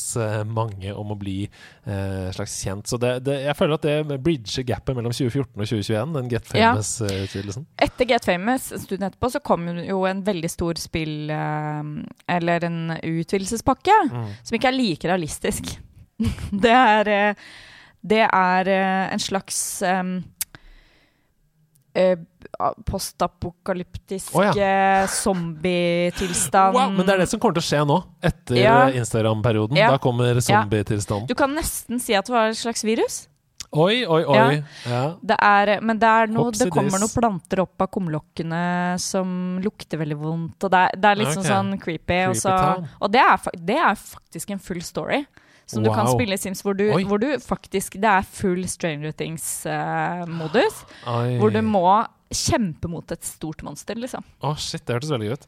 mange om å bli slags kjent. Så det, det, jeg føler at det bridger gapet mellom 2014 og 2021, den Get Ja. Famous-utvidelsen. Etter Get Famous, en stund etterpå, så kom jo en veldig stor spill eh, Eller en utvidelsespakke, Mm. som ikke er like realistisk. det er eh, Det er eh, en slags eh, postapokalyptisk oh, ja. zombietilstand. Wow, men det er det som kommer til å skje nå, etter Ja. Instagram-perioden. Ja. Da kommer zombietilstanden. Du kan nesten si at det var et slags virus. Oi, oi, oi. Ja. Ja. Det er, men det, er noe, det kommer noen planter opp av kumlokkene som lukter veldig vondt. Og det er, det er litt okay. sånn, creepy. creepy. Og, så, og det, er, det er faktisk en full story. Som du kan spille i Sims, hvor du, hvor du faktisk Det er full Stranger Things-modus. Uh, hvor du må kjempe mot et stort monster, liksom. Å, shit, det hørtes veldig gøy ut.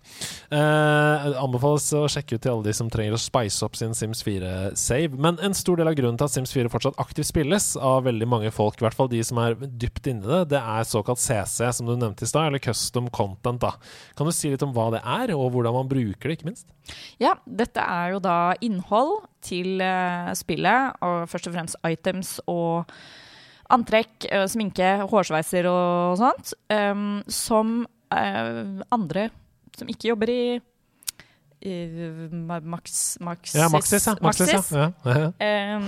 Eh, anbefales å sjekke ut til alle de som trenger å spice opp sin Sims 4-save. Men en stor del av grunnen til at Sims 4 fortsatt aktivt spilles av veldig mange folk, i hvert fall de som er dypt inni det, det er såkalt CC, som du nevnte i stad, eller Custom Content. da. Kan du si litt om hva det er, og hvordan man bruker det, ikke minst? Ja, dette er jo da innhold til eh, spillet, og først og fremst items og antrekk, eh, sminke, hårsveiser og sånt, um, som uh, andre som ikke jobber i i Max, Maxis, Ja, Maxis, ja. Maxis, Maxis, ja. ja.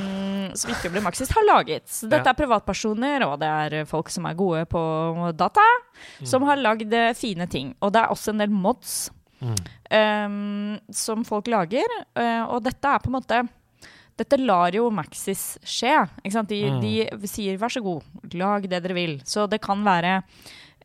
som ikke i Maxis, har laget. Så dette er privatpersoner, og det er folk som er gode på data, som har lagd eh, fine ting. Og det er også en del mods Mm. um, som folk lager. og dette er på en måte Dette lar jo Maxis skje. De, Mm. de sier 'vær så god, lag det dere vil'. Så det kan være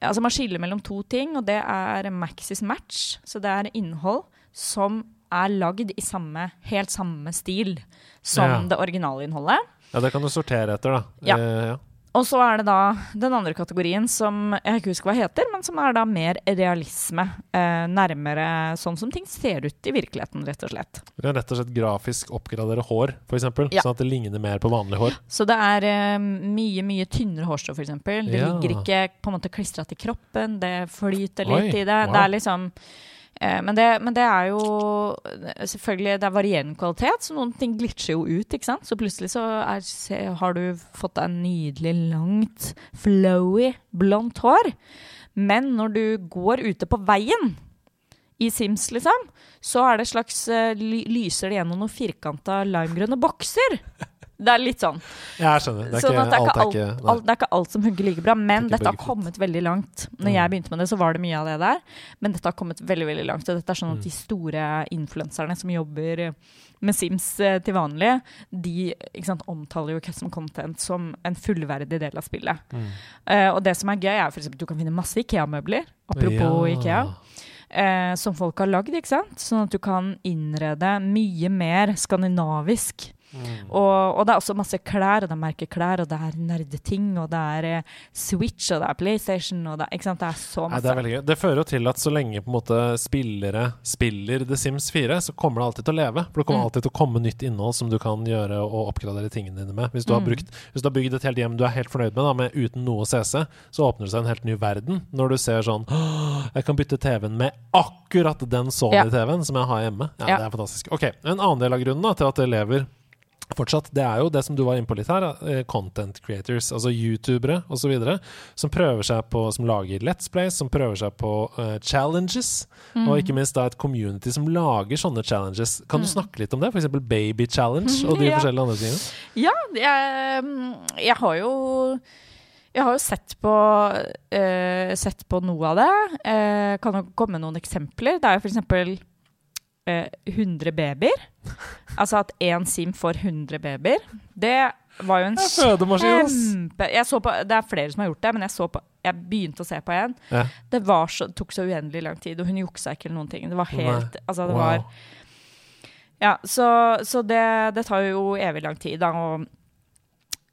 Altså Man skiller mellom to ting, og det er Maxis match. Så det er innhold som er lagd i samme, helt samme stil som Ja. det originale innholdet. ja, det kan du sortere etter, da. Ja. Eh, ja. Og så er det da den andre kategorien som jeg ikke husker hva heter, men som er da mer realisme. Eh, nærmere sånn som ting ser ut i virkeligheten, rett og slett. Du kan rett og slett grafisk oppgradere hår, f.eks., Ja. sånn at det ligner mer på vanlig hår. Så det er eh, mye, mye tynnere hårstrå, f.eks. Det Ja. ligger ikke på en måte klistra til kroppen, det flyter Oi, litt i det. wow. Det er liksom eh, men, det, men det er jo Selvfølgelig, det er varierende kvalitet, så noen ting glitcher jo ut, ikke sant. Så plutselig så er, har du fått deg nydelig, langt, flowy, blondt hår. Men når du går ute på veien i Sims, liksom, så er det slags eh, lyser det gjennom noen firkanta limegrønne bokser. Det er litt sånn. Jeg skjønner. Det er Sånn ikke, det er alt ikke ikke. Alt, det er ikke alt som hugger like bra, men Det dette har kommet veldig langt. Når Mm. jeg begynte med det, så var det mye av det der, men dette har kommet veldig veldig langt. Og dette er sånn Mm. at de store influenserne som jobber med Sims eh, til vanlig, de sant, omtaler jo custom content som en fullverdig del av spillet. Mm. Uh, og det som er gøy, er f.eks. at du kan finne masse Ikea-møbler. Apropos Ja. Ikea. Eh, som folk har lagd, ikke sant? Sånn at du kan innrede mye mer skandinavisk. Mm. Og, og det er også masse klær, og det er merkeklær, og det er nerdeting, og det er eh, Switch, og det er PlayStation, og det ikke sant? Det er så Nei, det er. Det fører jo til at så lenge på en måte spillere spiller The Sims 4, så kommer det alltid til å leve. For det kommer Mm. alltid til å komme nytt innhold som du kan gjøre og oppgradere tingene dine med. Hvis du har, Mm. brukt, hvis du har bygd et helt hjem du er helt fornøyd med, da, med uten noe CC, så åpner det seg en helt ny verden når du ser sånn Jeg kan bytte TV-en med akkurat den Sony-TV-en som jeg har hjemme. Ja, Ja. Det er fantastisk. Ok, En annen del av grunnen da, til at det lever fortsatt, det er jo det som du var inne på litt her, eh, content creators, altså youtubere osv., som prøver seg på, som lager Let's Plays, som prøver seg på uh, challenges, Mm. og ikke minst da et community som lager sånne challenges. Kan du snakke litt om det? F.eks. Baby Challenge og de Ja. forskjellige andre tingene? Ja, jeg, mm, jeg har jo jeg har jo sett på, uh, sett på noe av det. Uh, kan jo komme med noen eksempler. Det er jo f.eks. Eh, 100 babyer. Altså at én sim får 100 babyer. Det var jo en kjempe jeg så på, Det er flere som har gjort det, men jeg, så på, jeg begynte å se på en. Ja. Det var så, tok så uendelig lang tid, og hun juksa ikke eller noen ting. Det var helt Altså, det var Ja, så, så det, det tar jo evig lang tid, da. Og,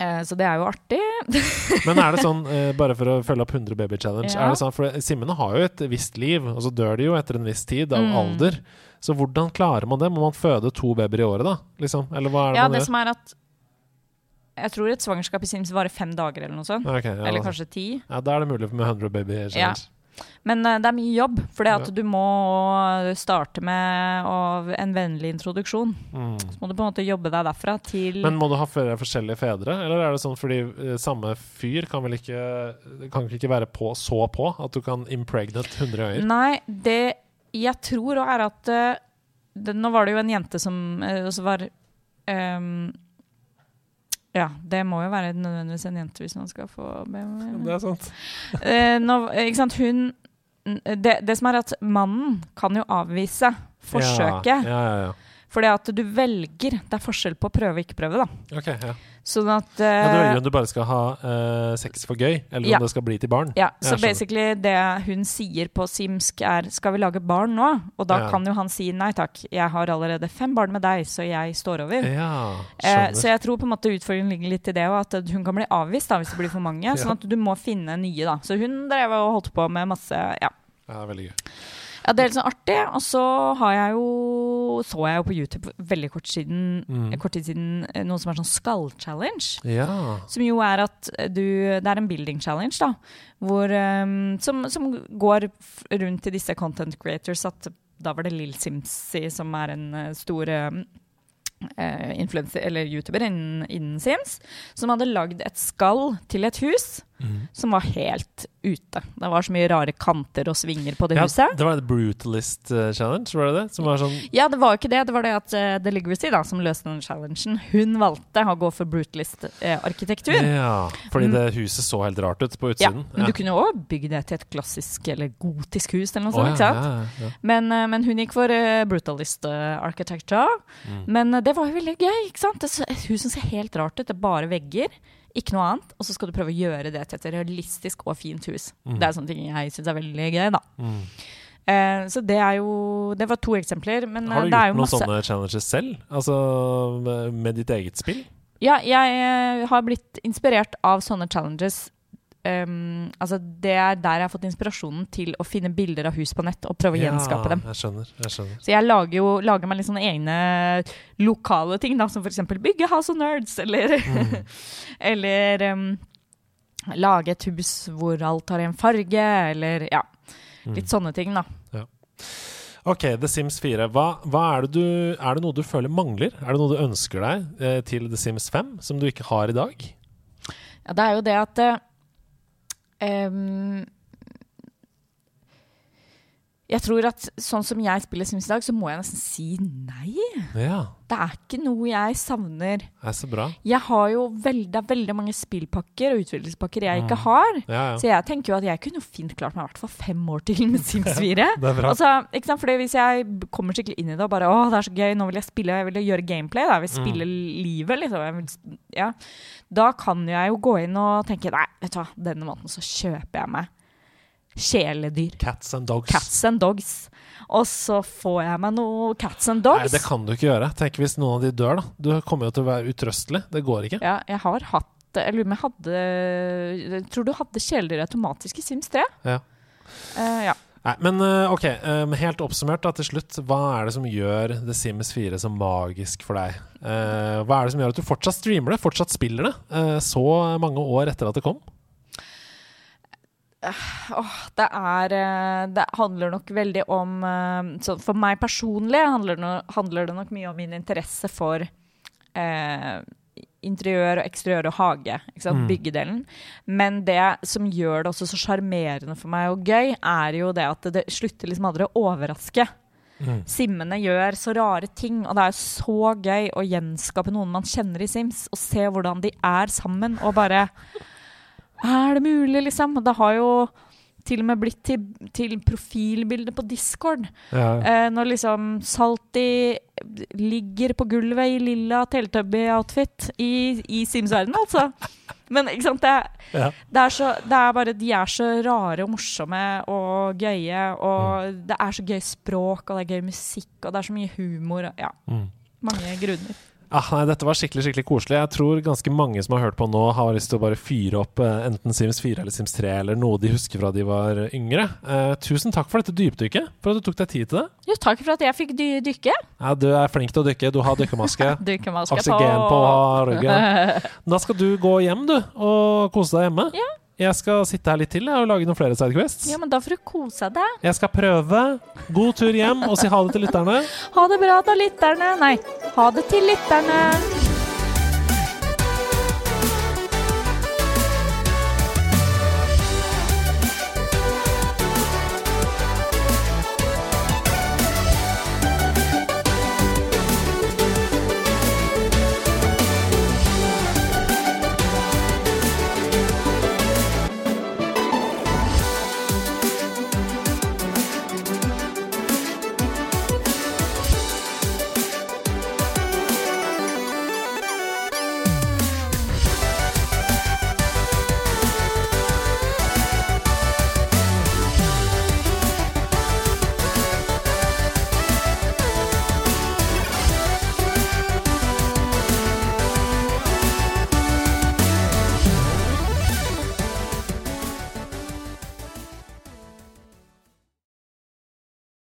eh, så det er jo artig. Men er det sånn, eh, bare for å følge opp 100 Baby Challenge Ja. er det sånn, For simmene har jo et visst liv, og så dør de jo etter en viss tid av Mm. alder. Så hvordan klarer man det? Må man føde to babyer i året, da? Liksom? Eller hva er det Ja, man det gjør? som er at Jeg tror et svangerskap i Sims varer fem dager eller noe sånt. Okay, ja, Eller kanskje ti. Ja, Da er det mulig med 100 Baby Challenge. Ja. Men uh, det er mye jobb, for Ja. du må starte med en vennlig introduksjon. Mm. Så må du på en måte jobbe deg derfra til Men må du ha flere forskjellige fedre, eller er det sånn fordi eh, samme fyr kan vel ikke Kan ikke være på, så på at du kan impregnate 100 øyer? Nei, det jeg tror òg er at eh, det, Nå var det jo en jente som eh, også var um, Ja, det må jo være nødvendigvis en jente hvis man skal få BMW. Det er sant. Eh, nå, ikke sant, hun det, det som er at mannen kan jo avvise forsøket. Ja, ja, ja. Fordi at du velger. Det er forskjell på prøve og ikke prøve, da. Okay, ja. Sånn at ja, Du eh, velger om du bare skal ha uh, sex for gøy, eller Ja. om det skal bli til barn? Ja, så basically det hun sier på Simsk er 'skal vi lage barn nå?' Og da Ja. kan jo han si 'nei takk, jeg har allerede fem barn med deg, så jeg står over'. Ja, Eh, så jeg tror på en måte utfordringen ligger litt i det, og at hun kan bli avvist da, hvis det blir for mange. Sånn at du må finne nye, da. Så hun drev og holdt på med masse Ja. ja, veldig gøy. Ja, det er litt sånn artig. Og så har jeg jo Så jeg jo på YouTube veldig kort, siden, Mm. kort tid siden eh, noe som er sånn skall-challenge. Ja. Som jo er at du Det er en building challenge, da. Hvor, um, som, som går rundt til disse content creators. At da var det Lill Simsi, som er en eh, stor ehm, influenser, influencer, eller YouTuber innen, innen Sims, som hadde lagd et skall til et hus Mm. som var helt ute. Det var så mye rare kanter og svinger på det ja. huset. Det var et Brutalist eh, Challenge, var det det? Som var sånn Ja, det var jo ikke det. Det var det at uh, Deligracy, da, som løste den challengen, hun valgte å gå for brutalist-arkitektur. Ja, fordi Mm. det huset så helt rart ut på utsiden. Ja, men men du kunne òg bygge det til et klassisk eller gotisk hus, eller noe sånt. ikke ja, sant? ja, ja. Men, uh, men hun gikk for uh, brutalist-arkitektur. architecture. Mm. Men eh, det var jo veldig gøy. ikke sant? Det, s- et hus som ser helt rart ut. Det er bare vegger, ikke noe annet. Og så skal du prøve å gjøre det til et realistisk og fint hus. Mm. Det er sånne ting jeg syns er veldig gøy, da. Mm. Eh, så det er jo Det var to eksempler. Men Har eh, du er gjort noen masse sånne challenges selv? Altså med, med ditt eget spill? Ja, jeg eh, har blitt inspirert av sånne challenges. Um, altså det er der jeg har fått inspirasjonen til å finne bilder av hus på nett og prøve å gjenskape dem. Jeg skjønner. jeg skjønner Så jeg lager jo lager meg litt sånne egne lokale ting, da, som f.eks. bygge House of Nerds, eller, Mm. eller um, lage et hus hvor alt har en farge, eller ja. Mm. Litt sånne ting, da. Ok, The Sims 4. Hva, hva er, det du, er det noe du føler mangler? Er det noe du ønsker deg eh, til The Sims 5 som du ikke har i dag? Ja, det er jo det at eh, Um, Jeg tror at sånn som jeg spiller Sims i dag, så må jeg nesten si nei. Ja, Det er ikke noe jeg savner. det er så bra. Jeg har jo veld, det er veldig mange spillpakker og utvidelsespakker jeg ikke Mm. har. Ja, ja. Så jeg tenker jo at jeg kunne fint klart meg i hvert fall fem år til med Sims 4. Det er bra. Altså, ikke sant? Fordi Hvis jeg kommer skikkelig inn i det og bare Å, det er så gøy, nå vil jeg spille, jeg vil gjøre gameplay. Da. Jeg vil Mm. spille livet, liksom. Vil, ja. Da kan jeg jo gå inn og tenke Nei, vet du hva, denne måneden så kjøper jeg meg kjæledyr. Cats and dogs. Cats and dogs. Og så får jeg meg noe cats and dogs. Nei, det kan du ikke gjøre. Tenk hvis noen av de dør, da. Du kommer jo til å være utrøstelig. Det går ikke. Ja, jeg har hatt Jeg lurer på om jeg hadde tror du hadde kjæledyr automatisk i Sims 3. Ja. Uh, ja. Nei, men eh, ok, eh, helt oppsummert da til slutt. Hva er det som gjør The Sims 4 så magisk for deg? Hva er det som gjør at du fortsatt streamer det, fortsatt spiller det, så mange år etter at det kom? Åh, det er eh, Det handler nok veldig om eh, så For meg personlig handler det, no- handler det nok mye om min interesse for eh, interiør og eksteriør og hage. Mm. Byggedelen. Men det som gjør det også så sjarmerende for meg og gøy, er jo det at det slutter liksom aldri å overraske. Mm. Simmene gjør så rare ting, og det er så gøy å gjenskape noen man kjenner i Sims, og se hvordan de er sammen, og bare Er det mulig, liksom? Det har jo til og med blitt til, til profilbilde på Discord. Ja, Eh, når liksom Salty ligger på gulvet i lilla Teletubby-outfit i, i Sims-verdenen, altså. Men ikke sant, det, ja. det er så Det er bare De er så rare og morsomme og gøye, og det er så gøy språk, og det er gøy musikk, og det er så mye humor. og Ja, Mm. mange grunner. Ah, nei, dette var skikkelig skikkelig koselig. Jeg tror ganske mange som har hørt på nå, har lyst til å bare fyre opp eh, enten Sims 4 eller Sims 3, eller noe de husker fra de var yngre. Eh, tusen takk for dette dypdykket, for at du tok deg tid til det. Jo, takk for at jeg fikk dy dykke. Ja, du er flink til å dykke, du har dykkermaske. Oksygen på ryggen. Da skal du gå hjem, du, og kose deg hjemme. Ja. Jeg skal sitte her litt til jeg, og lage noen flere sidequests. Ja, men da får du kose deg. Jeg skal prøve. God tur hjem, og si ha det til lytterne. Ha det bra da, lytterne. Nei, ha det til lytterne.